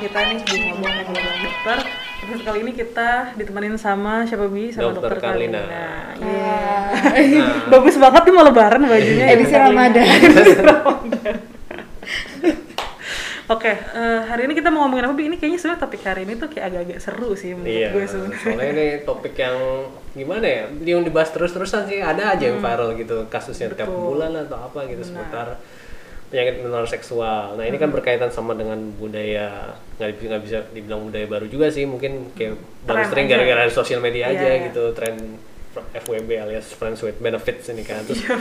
kita nih di ngomong ngobrol dokter. Episode kali ini kita ditemenin sama siapa bi sama Dokter dokter, Karlina. Iya. Nah, Bagus banget nih mau lebaran bajunya. ya, Edisi. Ramadan. Edisi Ramadan. Oke, eh, hari ini kita mau ngomongin apa bi? Ini kayaknya sebenarnya topik hari ini tuh kayak agak-agak seru sih menurut iya, gue sebenarnya. soalnya ini topik yang gimana ya, yang dibahas terus-terusan sih ada aja yang viral gitu kasusnya tiap Hmm. Betul. bulan atau apa gitu Benar. seputar penyakit menular seksual. Nah ini Hmm. kan berkaitan sama dengan budaya nggak bisa nggak bisa dibilang budaya baru juga sih, mungkin kayak baru Tren sering gara-gara sosial media Iya, aja iya. gitu tren FWB alias Friends with Benefits ini kan. Terus Iya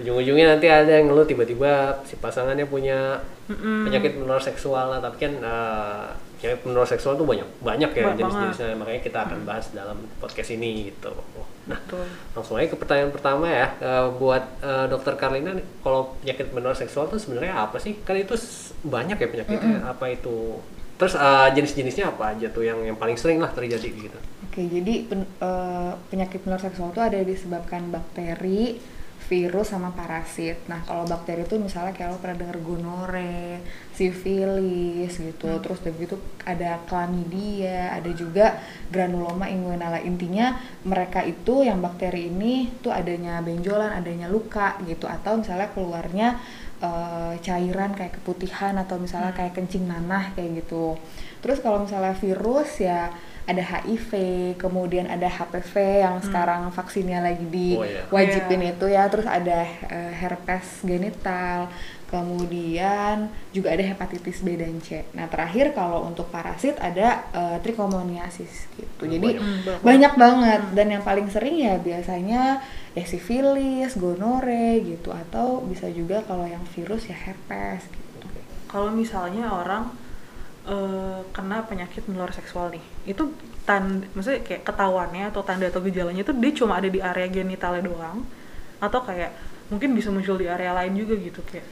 ujung-ujungnya nanti ada yang ngeluh tiba-tiba si pasangannya punya Mm-mm. penyakit menular seksual lah tapi kan eh, penyakit menular seksual tuh banyak banyak ya jenis-jenisnya makanya kita akan bahas dalam podcast ini gitu nah Betul. langsung aja ke pertanyaan pertama ya. Eh, buat eh, dokter Karlina nih, kalau penyakit menular seksual tuh sebenarnya apa sih? Kan itu banyak ya penyakitnya. Apa itu? Terus eh, jenis-jenisnya apa aja tuh yang yang paling sering lah terjadi gitu? Oke, jadi pen- eh, penyakit menular seksual itu ada disebabkan bakteri, virus sama parasit. Nah, kalau bakteri itu misalnya kayak lo pernah denger gonore, sifilis gitu. Terus dari itu ada chlamydia, ada juga granuloma inguinala. Intinya mereka itu yang bakteri ini tuh adanya benjolan, adanya luka gitu atau misalnya keluarnya eh, cairan kayak keputihan atau misalnya kayak kencing nanah kayak gitu. Terus kalau misalnya virus ya ada HIV, kemudian ada HPV yang sekarang vaksinnya lagi Oh, iya. diwajibin itu ya, terus ada eh, herpes genital, kemudian juga ada hepatitis B dan C. Nah terakhir kalau untuk parasit ada eh, trichomoniasis gitu. Jadi Banyak. banyak banget dan yang paling sering ya biasanya ya sifilis, gonore gitu atau bisa juga kalau yang virus ya herpes gitu. Kalau misalnya orang eh, kena penyakit menular seksual nih, itu tanda, maksudnya kayak ketahuannya atau tanda atau gejalanya itu dia cuma ada di area genitalnya doang, atau kayak mungkin bisa muncul di area lain juga gitu kayak.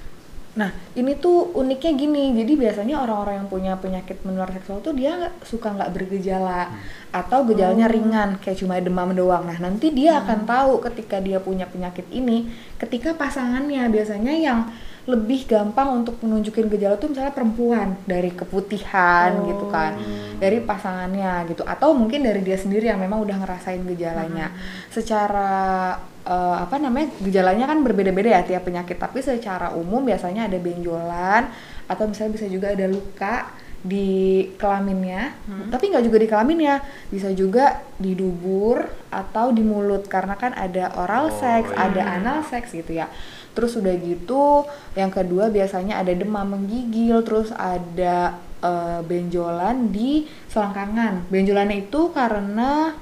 Nah, ini tuh uniknya gini. Jadi biasanya orang-orang yang punya penyakit menular seksual tuh dia suka nggak bergejala atau gejalanya ringan kayak cuma demam doang. Nah, nanti dia akan tahu ketika dia punya penyakit ini ketika pasangannya biasanya yang lebih gampang untuk menunjukin gejala tuh misalnya perempuan dari keputihan Oh. gitu kan dari pasangannya gitu atau mungkin dari dia sendiri yang memang udah ngerasain gejalanya. Secara eh, apa namanya gejalanya kan berbeda-beda ya tiap penyakit tapi secara umum biasanya ada benjolan atau misalnya bisa juga ada luka di kelaminnya tapi nggak juga di kelaminnya bisa juga di dubur atau di mulut karena kan ada oral Oh, seks iya. ada anal seks gitu ya terus udah gitu yang kedua biasanya ada demam menggigil terus ada eh, benjolan di selangkangan. Benjolannya itu karena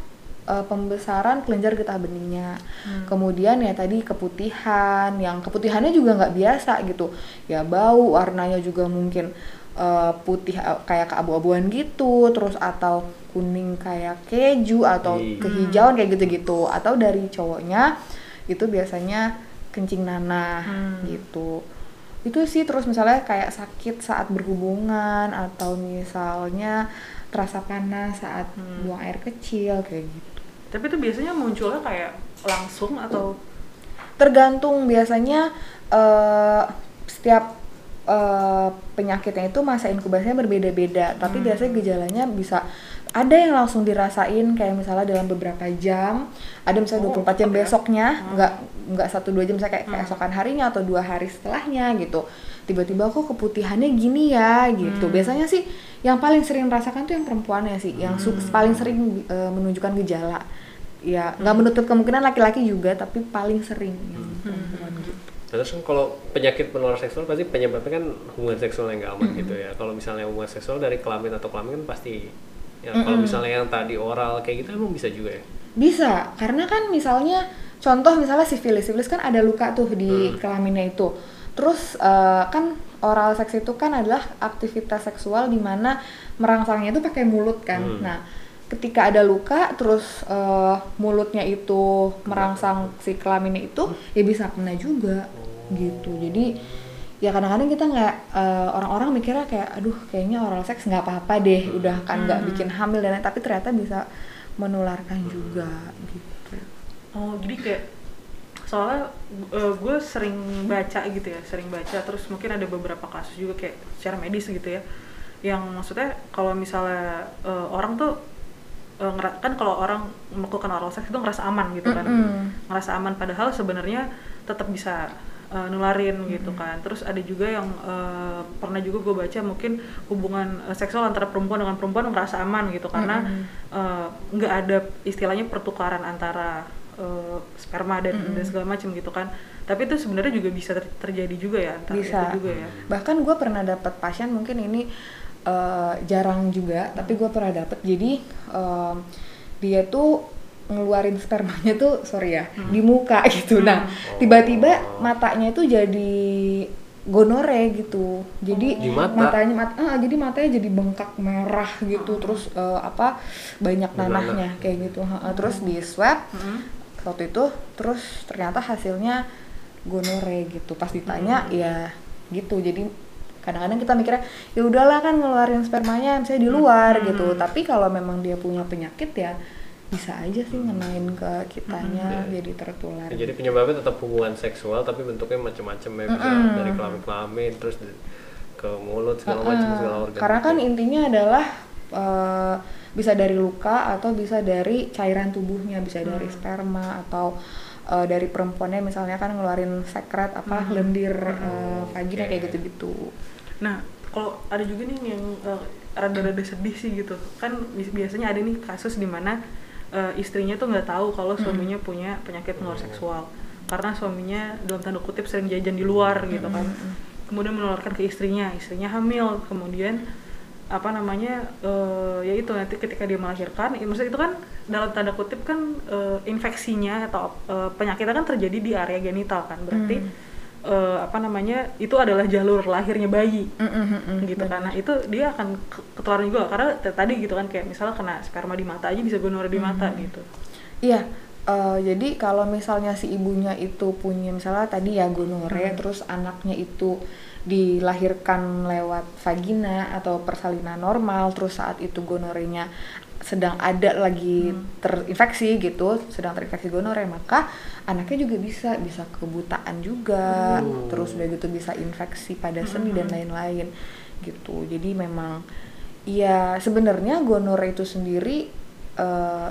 eh, pembesaran kelenjar getah benihnya. Kemudian ya tadi keputihan yang keputihannya juga nggak biasa gitu. Ya bau warnanya juga mungkin eh, putih kayak keabu-abuan gitu terus atau kuning kayak keju atau Ih. kehijauan kayak gitu-gitu. Atau dari cowoknya itu biasanya kencing nanah Hmm. gitu. Itu sih terus misalnya kayak sakit saat berhubungan atau misalnya terasa panas saat Hmm. buang air kecil kayak gitu. Tapi itu biasanya munculnya kayak langsung atau? Tergantung biasanya eh, setiap eh, penyakitnya itu masa inkubasinya berbeda-beda. Tapi biasanya gejalanya bisa ada yang langsung dirasain kayak misalnya dalam beberapa jam. Ada misalnya Oh, 24 jam oke. besoknya nggak nggak satu dua jam misalnya kayak keesokan harinya atau dua hari setelahnya gitu. Tiba-tiba kok keputihannya gini ya? Gitu. Biasanya sih yang paling sering merasakan tuh yang perempuannya sih yang su- paling sering eh, menunjukkan gejala. Ya nggak menutup kemungkinan laki-laki juga tapi paling sering yang perempuan gitu. Nah, Terus kan kalau penyakit menular seksual pasti penyebabnya kan hubungan seksual yang nggak aman gitu ya. Kalau misalnya hubungan seksual dari kelamin atau kelamin kan pasti ya kalau misalnya yang tadi oral kayak gitu emang bisa juga ya. Bisa, karena kan misalnya contoh misalnya sifilis, sifilis kan ada luka tuh di kelaminnya itu. Terus eh, kan oral seks itu kan adalah aktivitas seksual di mana merangsangnya itu pakai mulut kan. Hmm. Nah, ketika ada luka terus eh, mulutnya itu merangsang si kelaminnya itu ya bisa kena juga gitu. Jadi ya kadang-kadang kita nggak eh, orang-orang mikirnya kayak aduh kayaknya oral seks nggak apa-apa deh udah kan nggak bikin hamil dan lain tapi ternyata bisa menularkan juga gitu Oh, jadi kayak soalnya gue sering baca gitu ya, sering baca terus mungkin ada beberapa kasus juga kayak secara medis gitu ya. yang maksudnya kalau misalnya eh, orang tuh ngera- kan kalau orang melakukan oral sex itu ngerasa aman gitu kan Mm-mm. ngerasa aman padahal sebenarnya tetap bisa uh, nularin gitu kan. Terus ada juga yang uh, pernah juga gue baca mungkin hubungan uh, seksual antara perempuan dengan perempuan ngerasa aman gitu karena uh, nggak ada istilahnya pertukaran antara uh, sperma dan, dan segala macam gitu kan. Tapi itu sebenarnya juga bisa ter- terjadi juga ya antara bisa. itu juga ya. Bahkan gue pernah dapat pasien mungkin ini eh, jarang juga tapi gue pernah dapat jadi em, dia tuh ngeluarin spermanya tuh sorry ya Hmm. di muka gitu. Nah tiba-tiba matanya itu jadi gonore gitu. Jadi Di mata? matanya mat- ah, jadi matanya jadi bengkak merah gitu. Terus eh, apa banyak nanahnya kayak gitu. Ha. terus di swab Mm. waktu itu terus ternyata hasilnya gonore gitu. Pas ditanya ya gitu. Jadi kadang-kadang kita mikirnya ya udahlah kan ngeluarin spermanya misalnya di luar gitu. Tapi kalau memang dia punya penyakit ya bisa aja sih ngenain ke kitanya jadi tertular. Ya, jadi penyebabnya tetap hubungan seksual tapi bentuknya macam-macam ya bisa dari kelamin-kelamin terus ke mulut segala macam Heeh. segala organ. karena kan intinya adalah eh, bisa dari luka atau bisa dari cairan tubuhnya bisa dari sperma atau eh, dari perempuannya misalnya kan ngeluarin sekret apa lendir eh, vagina kayak gitu-gitu. Nah, kalau ada juga nih yang eh, rada-rada sedih sih gitu. Kan bi- biasanya ada nih kasus di mana eh, istrinya tuh nggak tahu kalau suaminya punya penyakit menular seksual. Karena suaminya dalam tanda kutip sering jajan di luar gitu kan. Kemudian menularkan ke istrinya, istrinya hamil. Kemudian apa namanya eh, ya itu nanti ketika dia melahirkan ya, maksudnya itu kan dalam tanda kutip kan eh, infeksinya atau eh, penyakitnya kan terjadi di area genital kan berarti eh, apa namanya itu adalah jalur lahirnya bayi. Gitu karena itu dia akan ke- ketularan juga karena tadi gitu kan kayak misalnya kena sperma di mata aja bisa gonore di mata gitu. Iya, eh, jadi kalau misalnya si ibunya itu punya misalnya tadi ya gonore, terus anaknya itu dilahirkan lewat vagina atau persalinan normal, terus saat itu gonorenya sedang ada lagi terinfeksi gitu, sedang terinfeksi gonore, maka anaknya juga bisa bisa kebutaan juga, terus udah gitu bisa infeksi pada sendi dan lain-lain gitu. Jadi memang ya sebenarnya gonore itu sendiri eh,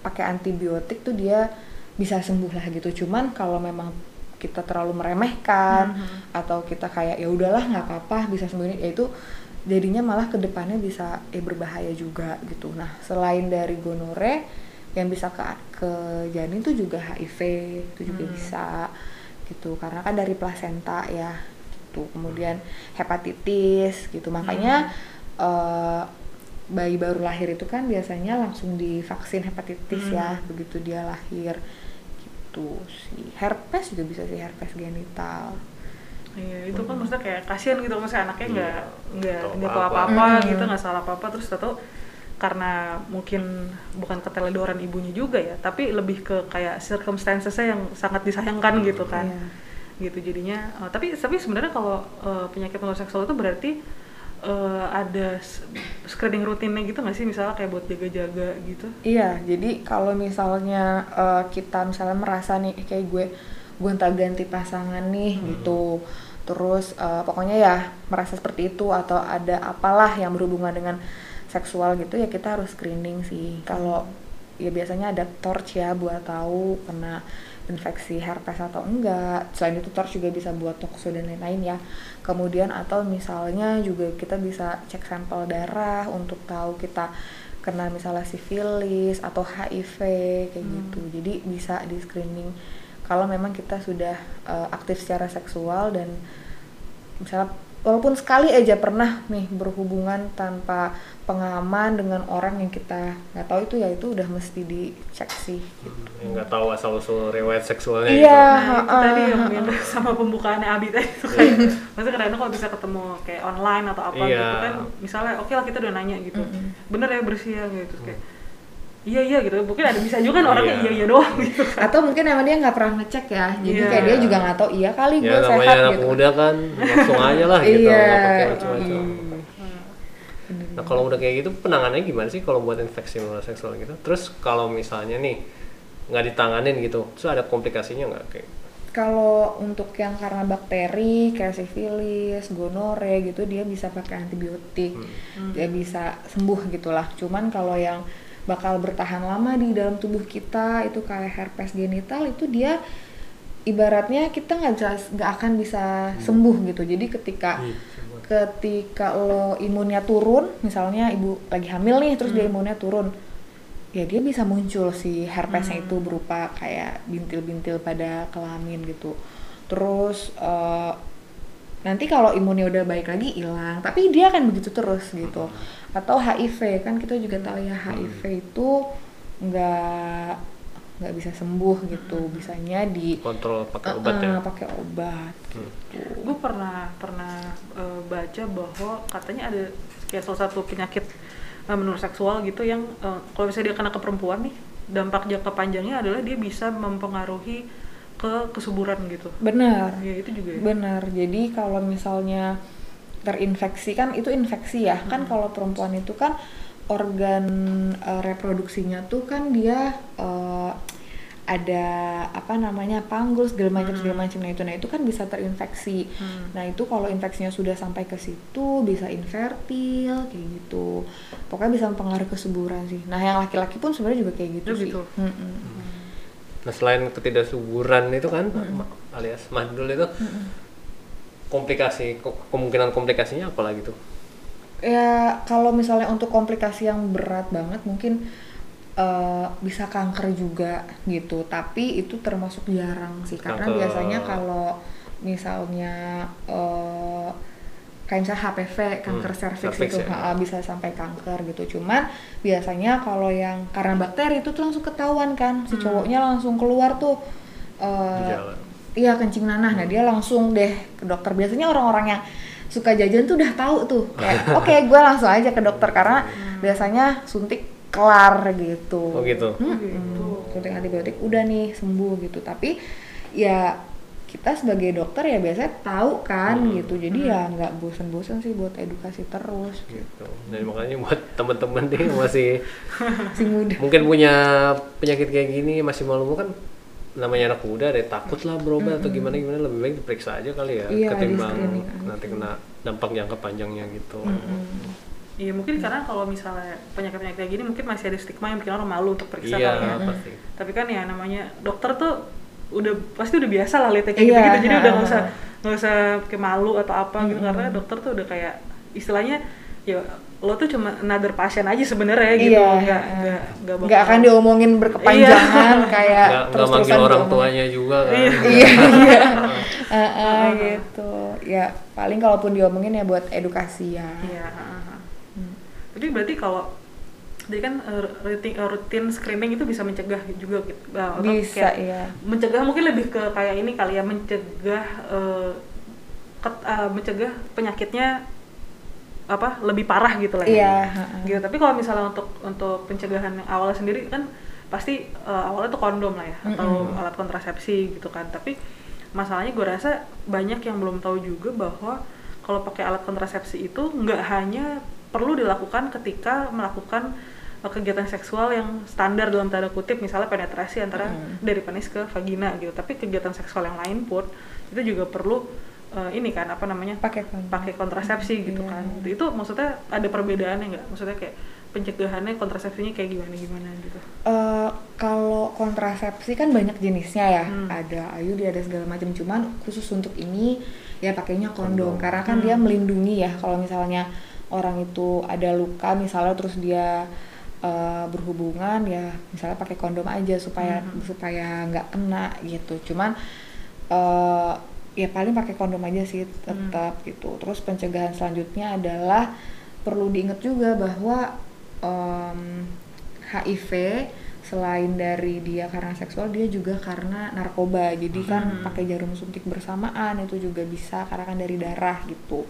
pakai antibiotik tuh dia bisa sembuh lah gitu. Cuman kalau memang kita terlalu meremehkan atau kita kayak ya udahlah nggak apa-apa bisa sembuh ya itu jadinya malah ke depannya bisa eh berbahaya juga gitu. Nah selain dari gonore yang bisa ke ke janin tuh juga HIV itu juga bisa gitu. Karena kan dari plasenta ya gitu. Kemudian hepatitis gitu. Makanya eh, bayi baru lahir itu kan biasanya langsung divaksin hepatitis ya begitu dia lahir gitu sih. Herpes juga bisa sih herpes genital. Iya, itu kan maksudnya kayak kasihan gitu maksudnya anaknya nggak nggak Tahu nggak tahu apa-apa. apa-apa gitu nggak salah apa-apa. Terus tahu karena mungkin bukan keteledoran ibunya juga ya tapi lebih ke kayak circumstancesnya yang sangat disayangkan gitu kan. Iya. gitu jadinya. Eh, tapi tapi sebenarnya kalau eh, penyakit menular seksual itu berarti eh, ada screening rutinnya gitu nggak sih? Misalnya kayak buat jaga-jaga gitu. Iya, jadi kalau misalnya eh, kita misalnya merasa nih eh, kayak gue gonta-ganti pasangan nih gitu, terus eh, pokoknya ya merasa seperti itu atau ada apalah yang berhubungan dengan seksual gitu ya kita harus screening sih. Kalau ya biasanya ada torch ya buat tahu kena infeksi herpes atau enggak. Selain itu torch juga bisa buat tokso dan lain-lain ya. Kemudian atau misalnya juga kita bisa cek sampel darah untuk tahu kita kena misalnya sifilis atau HIV kayak gitu. Jadi bisa di screening kalau memang kita sudah eh, aktif secara seksual dan misalnya walaupun sekali aja pernah nih berhubungan tanpa pengaman dengan orang yang kita nggak tahu itu ya itu udah mesti dicek sih. yang nggak tahu asal usul riwayat seksualnya Iya. gitu. Nah, itu ha-ha. tadi yang, yang sama pembukaannya Abi tadi itu kayak maksudnya kadang-kadang kalau bisa ketemu kayak online atau apa Iya. gitu kan misalnya oke lah kita udah nanya gitu bener ya bersih ya gitu Terus kayak iya iya gitu mungkin ada bisa juga kan orangnya Iya. iya iya doang gitu kan Atau mungkin emang dia nggak pernah ngecek ya, jadi Iya. kayak dia juga nggak tahu iya kali gue ya namanya sehat anak gitu. muda kan langsung aja lah gitu Iya. macam-macam iya. Nah kalau udah kayak gitu penanganannya gimana sih kalau buat infeksi menular seksual gitu? Terus kalau misalnya nih nggak ditanganin gitu, terus ada komplikasinya nggak kayak? kalau untuk yang karena bakteri kayak sifilis, gonore gitu dia bisa pakai antibiotik, Hmm. dia bisa sembuh gitulah. Cuman kalau yang bakal bertahan lama di dalam tubuh kita itu kayak herpes genital itu dia ibaratnya kita nggak jelas nggak akan bisa sembuh gitu. Jadi ketika Hmm. ketika lo imunnya turun, misalnya ibu lagi hamil nih, terus dia Hmm. imunnya turun, ya dia bisa muncul si herpesnya Hmm. itu berupa kayak bintil-bintil pada kelamin gitu. Terus eh, nanti kalau imunnya udah baik lagi hilang, tapi dia akan begitu terus gitu. Atau HIV kan kita juga tahu ya HIV itu nggak nggak bisa sembuh gitu, bisanya di kontrol pakai obat ya eh, pakai obat. Hmm. gue pernah pernah eh, baca bahwa katanya ada kayak salah satu penyakit eh, menurut seksual gitu yang eh, kalau misalnya dia kena ke perempuan nih dampak jangka panjangnya adalah dia bisa mempengaruhi ke kesuburan gitu Benar. ya itu juga ya Benar. Jadi kalau misalnya terinfeksi kan itu infeksi ya. Kan kalau perempuan itu kan organ eh, reproduksinya tuh kan dia eh, ada apa namanya panggul segala macam segala macam nah itu nah itu kan bisa terinfeksi. Hmm. Nah itu kalau infeksinya sudah sampai ke situ bisa infertil kayak gitu. Pokoknya bisa mempengaruhi kesuburan sih. Nah yang laki-laki pun sebenarnya juga kayak gitu sih. gitu. Mm-mm. Nah selain ketidaksuburan itu kan ma- alias mandul itu komplikasi ko- kemungkinan komplikasinya apa lagi tuh? Ya kalau misalnya untuk komplikasi yang berat banget mungkin eh, bisa kanker juga gitu. Tapi itu termasuk jarang sih karena Kanker. biasanya kalau misalnya eh, kayak misalnya HPV kanker Hmm, serviks cervix itu ya. ha, bisa sampai kanker gitu cuman biasanya kalau yang karena bakteri itu tuh langsung ketahuan kan si Hmm. cowoknya langsung keluar tuh eh, Gejala. Iya kencing nanah, nah dia langsung deh ke dokter. Biasanya orang-orang yang suka jajan tuh udah tahu tuh, kayak oke gue langsung aja ke dokter karena biasanya suntik kelar gitu. Oh, gitu. Mm-mm. gitu. Suntik antibiotik udah nih sembuh gitu. Tapi ya kita sebagai dokter ya biasanya tahu kan Hmm. gitu. Jadi ya nggak bosen-bosen sih buat edukasi terus. gitu dan makanya buat temen-temen nih yang masih Si muda. mungkin punya penyakit kayak gini masih malu kan namanya anak muda deh takut lah berobat atau gimana gimana lebih baik diperiksa aja kali ya Iya, ketimbang nanti kena dampak jangka panjangnya gitu Mm-mm. Iya mungkin karena kalau misalnya penyakit-penyakit kayak gini mungkin masih ada stigma yang bikin orang malu untuk periksa iya kali ya. pasti Tapi kan ya namanya dokter tuh udah pasti udah biasa lah lihat kayak Iya, gitu-gitu jadi udah nggak ha. usah nggak usah kayak malu atau apa gitu Mm-mm. karena dokter tuh udah kayak istilahnya ya lo tuh cuma another pasien aja sebenarnya gitu Iya, nggak ha. nggak nggak bakal nggak akan diomongin berkepanjangan kayak nggak nggak terus-terusan manggil orang diomongin. tuanya juga kan Iya. iya iya Heeh, gitu ya paling kalaupun diomongin ya buat edukasi ya Iya. ha, ha. Hmm. Tapi berarti kalau jadi kan eh, rutin, eh, rutin screening itu bisa mencegah juga gitu. Nah, bisa kayak ya mencegah mungkin lebih ke kayak ini kali ya mencegah eh, ket- eh, mencegah penyakitnya apa lebih parah gitu lah ya. iya. Gitu. Tapi kalau misalnya untuk untuk pencegahan yang awalnya sendiri kan pasti eh, awalnya tuh kondom lah ya atau Mm-mm. alat kontrasepsi gitu kan. Tapi masalahnya gue rasa banyak yang belum tahu juga bahwa kalau pakai alat kontrasepsi itu nggak hanya perlu dilakukan ketika melakukan kegiatan seksual yang standar dalam tanda kutip misalnya penetrasi antara Mm. dari penis ke vagina gitu tapi kegiatan seksual yang lain pun itu juga perlu eh, ini kan apa namanya pakai pakai kontrasepsi gitu Iya. kan itu, itu maksudnya ada perbedaannya nggak maksudnya kayak pencegahannya kontrasepsinya kayak gimana gimana gitu Eh, kalau kontrasepsi kan banyak jenisnya ya Hmm. ada IUD ada segala macam cuman khusus untuk ini ya pakainya kondom, Kondom. karena kan Hmm. dia melindungi ya kalau misalnya orang itu ada luka misalnya terus dia eh, berhubungan ya misalnya pakai kondom aja supaya Hmm. supaya nggak kena gitu. Cuman eh, ya paling pakai kondom aja sih tetap gitu. Terus pencegahan selanjutnya adalah perlu diingat juga bahwa em, HIV selain dari dia karena seksual dia juga karena narkoba. Jadi kan Hmm. pakai jarum suntik bersamaan itu juga bisa karena kan dari darah gitu.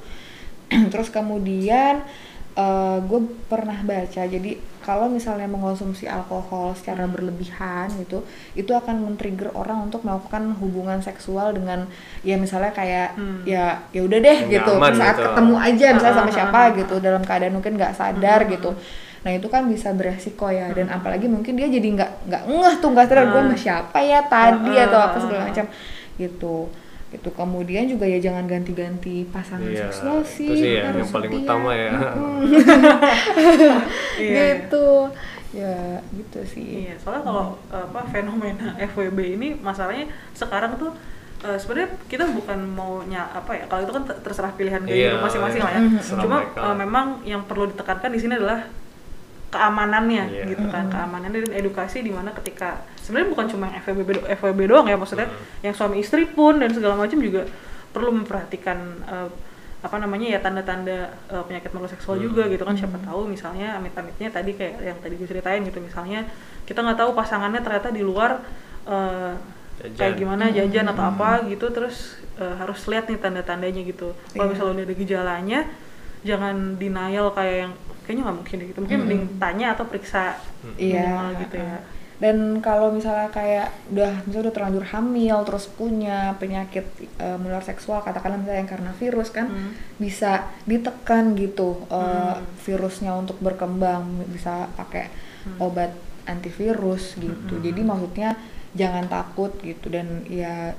Terus kemudian gue pernah baca jadi kalau misalnya mengkonsumsi alkohol secara Hmm. berlebihan gitu itu akan men-trigger orang untuk melakukan hubungan seksual dengan ya misalnya kayak Hmm. ya ya udah deh gitu aman saat gitu. ketemu aja misalnya sama Ah, siapa ah, ah, gitu dalam keadaan mungkin nggak sadar Hmm. gitu nah itu kan bisa beresiko ya dan Hmm. apalagi mungkin dia jadi nggak nggak ngeh tuh nggak sadar gue Ah. sama siapa ya tadi Ah, atau ah, apa segala ah. macam gitu gitu kemudian juga ya jangan ganti-ganti pasangan Iya, seksual itu sih sih ya, harus yang paling setia. utama ya. Iya. gitu ya gitu sih Iya, soalnya kalau apa fenomena FWB ini masalahnya sekarang tuh eh, sebenarnya kita bukan maunya apa ya kalau itu kan ter- terserah pilihan gaya hidup masing-masing lah ya. Mhm. Terserah Cuma eh, memang yang perlu ditekankan di sini adalah keamanannya Iya. gitu kan, keamanannya dan edukasi di mana ketika sebenarnya bukan cuma yang FWB do- FWB doang ya maksudnya Mhm. yang suami istri pun dan segala macam juga perlu memperhatikan eh, apa namanya ya tanda-tanda eh, penyakit menular seksual Hmm. juga gitu kan siapa Hmm. tahu misalnya amit-amitnya tadi kayak yang tadi gue ceritain gitu misalnya kita nggak tahu pasangannya ternyata di luar eh, Jajan. kayak gimana jajan atau Hmm. apa gitu terus eh, harus lihat nih tanda-tandanya gitu kalau Iya. misalnya udah ada gejalanya jangan denial kayak yang kayaknya nggak mungkin deh gitu mungkin Hmm. mending tanya atau periksa Iya. minimal gitu ya Dan kalau misalnya kayak udah misalnya udah terlanjur hamil terus punya penyakit eh, menular seksual katakanlah misalnya yang karena virus kan Hmm. bisa ditekan gitu eh, Hmm. virusnya untuk berkembang bisa pakai Hmm. obat antivirus gitu. Hmm. Jadi maksudnya jangan takut gitu dan ya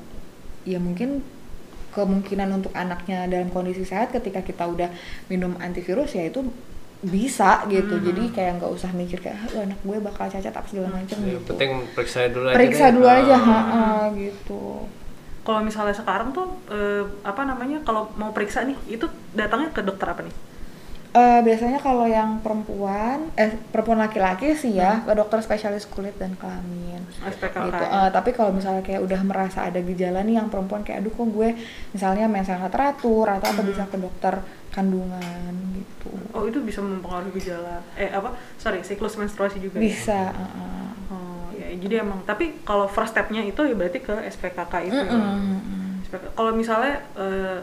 ya mungkin kemungkinan untuk anaknya dalam kondisi sehat ketika kita udah minum antivirus ya itu bisa gitu Hmm. jadi kayak nggak usah mikir kayak "Ah, anak gue bakal cacat apa segala macam Yang gitu penting periksa dulu aja. periksa deh. dulu aja Ah. ha, ha, gitu kalau misalnya sekarang tuh eh, apa namanya kalau mau periksa nih itu datangnya ke dokter apa nih Eh, biasanya kalau yang perempuan eh perempuan laki-laki sih ya ke dokter spesialis kulit dan kelamin SPKK gitu. Eh, tapi kalau misalnya kayak udah merasa ada gejala nih yang perempuan kayak aduh kok gue misalnya mens yang nggak teratur atau apa Hmm. bisa ke dokter kandungan gitu. oh itu bisa mempengaruhi gejala eh apa sorry siklus menstruasi juga ya? Bisa. uh, uh. oh ya jadi emang tapi kalau first stepnya itu ya berarti ke SPKK itu ya. Mm-mm, mm-mm. SPK kalau misalnya eh,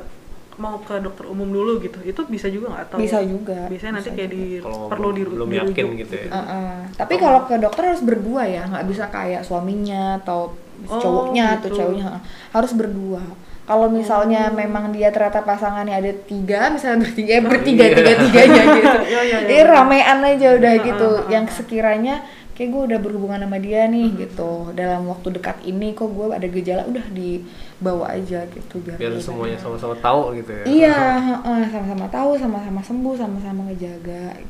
mau ke dokter umum dulu gitu itu bisa juga nggak atau Bisa juga. biasanya nanti kayak juga. di Kalau perlu di belum dirujuk yakin gitu ya. Uh, uh. Tapi kalau ke dokter harus berdua ya, nggak bisa kayak suaminya atau Oh, cowoknya atau gitu. cowoknya uh, harus berdua. Kalau misalnya Oh. memang dia ternyata pasangannya ada tiga, misalnya bertiga, eh, bertiga Iya. tiga tiganya gitu. Iya, iya, Ini benar. ramean aja udah Ah, gitu. Yang sekiranya kayak gue udah berhubungan sama dia nih gitu. Dalam waktu dekat ini kok gue ada gejala udah dibawa aja gitu biar Biar semuanya sama-sama tahu gitu ya. Iya, heeh, sama-sama tahu, sama-sama sembuh, sama-sama ngejaga.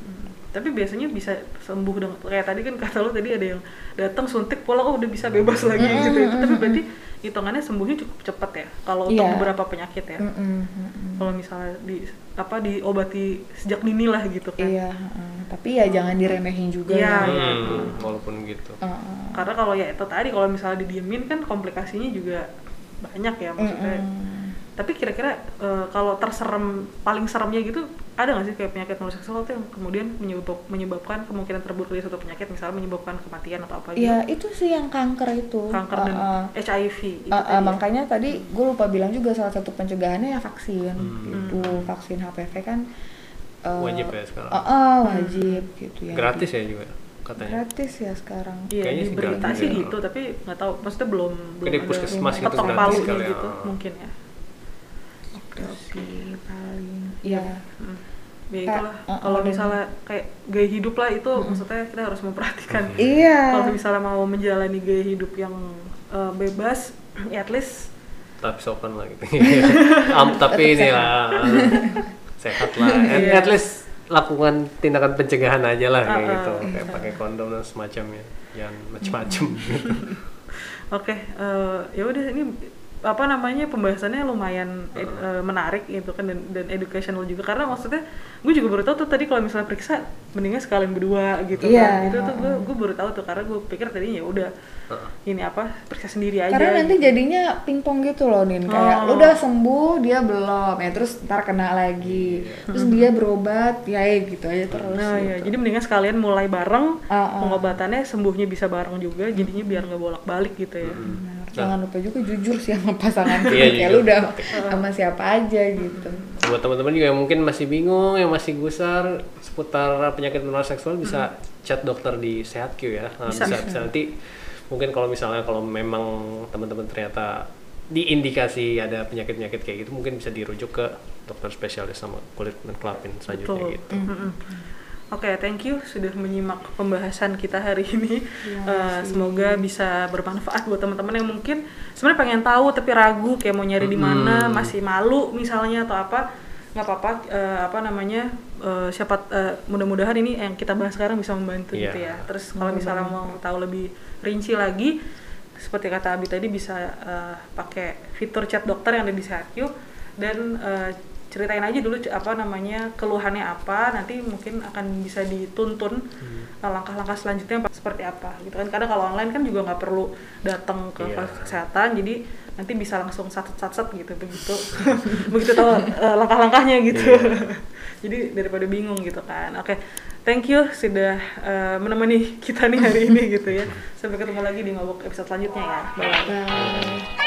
tapi biasanya bisa sembuh dengan kayak tadi kan kata lu tadi ada yang datang suntik pulang oh udah bisa bebas lagi Mm-mm, gitu itu tapi mm-mm. berarti hitungannya sembuhnya cukup cepat ya kalau untuk Iya. beberapa penyakit ya Mm-mm, mm-mm. kalau misalnya di apa diobati sejak dini lah gitu kan Iya, heeh. tapi ya jangan diremehin juga Iya, ya. iya. Hmm, walaupun gitu. Heeh. karena kalau ya itu tadi kalau misalnya didiemin kan komplikasinya juga banyak ya maksudnya Mm-mm. tapi kira-kira eh, kalau terserem paling seremnya gitu ada nggak sih kayak penyakit menular seksual tuh yang kemudian menyebab, menyebabkan kemungkinan terburuk dari suatu penyakit misalnya menyebabkan kematian atau apa gitu Ya itu sih yang kanker itu. kanker dan Heeh. HIV itu Uh, uh, tadi ya? makanya tadi gue lupa bilang juga salah satu pencegahannya ya vaksin Hmm. gitu vaksin HPV kan uh, Wajib ya sekarang. uh, uh, wajib gitu ya Gratis ya juga katanya. gratis ya sekarang Iya Kayaknya sih berita sih ya. gitu tapi nggak tahu maksudnya belum belum di puskesmas gitu ketok kali ya. gitu mungkin ya itu sih paling Iya. ya Hmm. Ya Kayak, itulah uh, kalau uh, misalnya kayak gaya hidup lah itu maksudnya kita harus memperhatikan iya kalau misalnya mau menjalani gaya hidup yang uh, bebas ya at least Tapi sopan lah gitu. Am, tapi ini sehat. lah sehat lah. At, Iya. at least lakukan tindakan pencegahan aja lah kayak Uh, uh, gitu. Kayak iya. pakai kondom dan semacamnya. Jangan macem-macem gitu. Oke, eh, ya udah ini apa namanya pembahasannya lumayan ed- eh, menarik gitu kan dan, dan educational juga. Karena maksudnya gue juga baru tahu tuh tadi kalau misalnya periksa mendingan sekalian berdua gitu Iya, kan. itu tuh gue gue baru tahu tuh karena gue pikir tadinya ya udah ini apa periksa sendiri aja karena nanti gitu. jadinya pingpong gitu loh Nin. Kayak Oh. lu udah sembuh dia belum. Ya terus ntar kena lagi. Terus dia berobat ya ya gitu aja terus nah ya gitu. jadi mendingan sekalian mulai bareng. Ah, ah. pengobatannya sembuhnya bisa bareng juga jadinya biar nggak bolak balik gitu ya. Benar. Jangan lupa juga jujur sih sama pasangan Iya, kayak lu udah sama siapa aja gitu Buat teman-teman juga yang mungkin masih bingung, yang masih gusar seputar penyakit menular seksual bisa chat dokter di Sehatq ya. Nah, Bisa. bisa, bisa nanti mungkin kalau misalnya kalau memang teman-teman ternyata diindikasi ada penyakit-penyakit kayak gitu mungkin bisa dirujuk ke dokter spesialis sama kulit dan kelamin selanjutnya Betul. gitu. Mm-mm. Oke, thank you sudah menyimak pembahasan kita hari ini. Eh, kasih. semoga bisa bermanfaat buat teman-teman yang mungkin sebenarnya pengen tahu tapi ragu kayak mau nyari di mana, masih malu misalnya atau apa. nggak apa-apa eh, apa namanya eh, siapa eh, mudah-mudahan ini yang kita bahas sekarang bisa membantu Iya. gitu ya. Terus kalau misalnya mau tahu lebih rinci lagi seperti kata Abi tadi bisa eh, pakai fitur chat dokter yang ada di SehatQ dan eh, ceritain aja dulu apa namanya keluhannya apa nanti mungkin akan bisa dituntun Hmm. eh, langkah-langkah selanjutnya apa- seperti apa gitu kan karena kalau online kan juga nggak perlu datang ke Iya. fasilitas kesehatan jadi nanti bisa langsung sat-sat gitu begitu begitu tahu eh, langkah-langkahnya gitu Iya. jadi daripada bingung gitu kan oke thank you sudah eh, menemani kita nih hari ini gitu ya sampai ketemu lagi di ngobok episode selanjutnya ya bye Bye.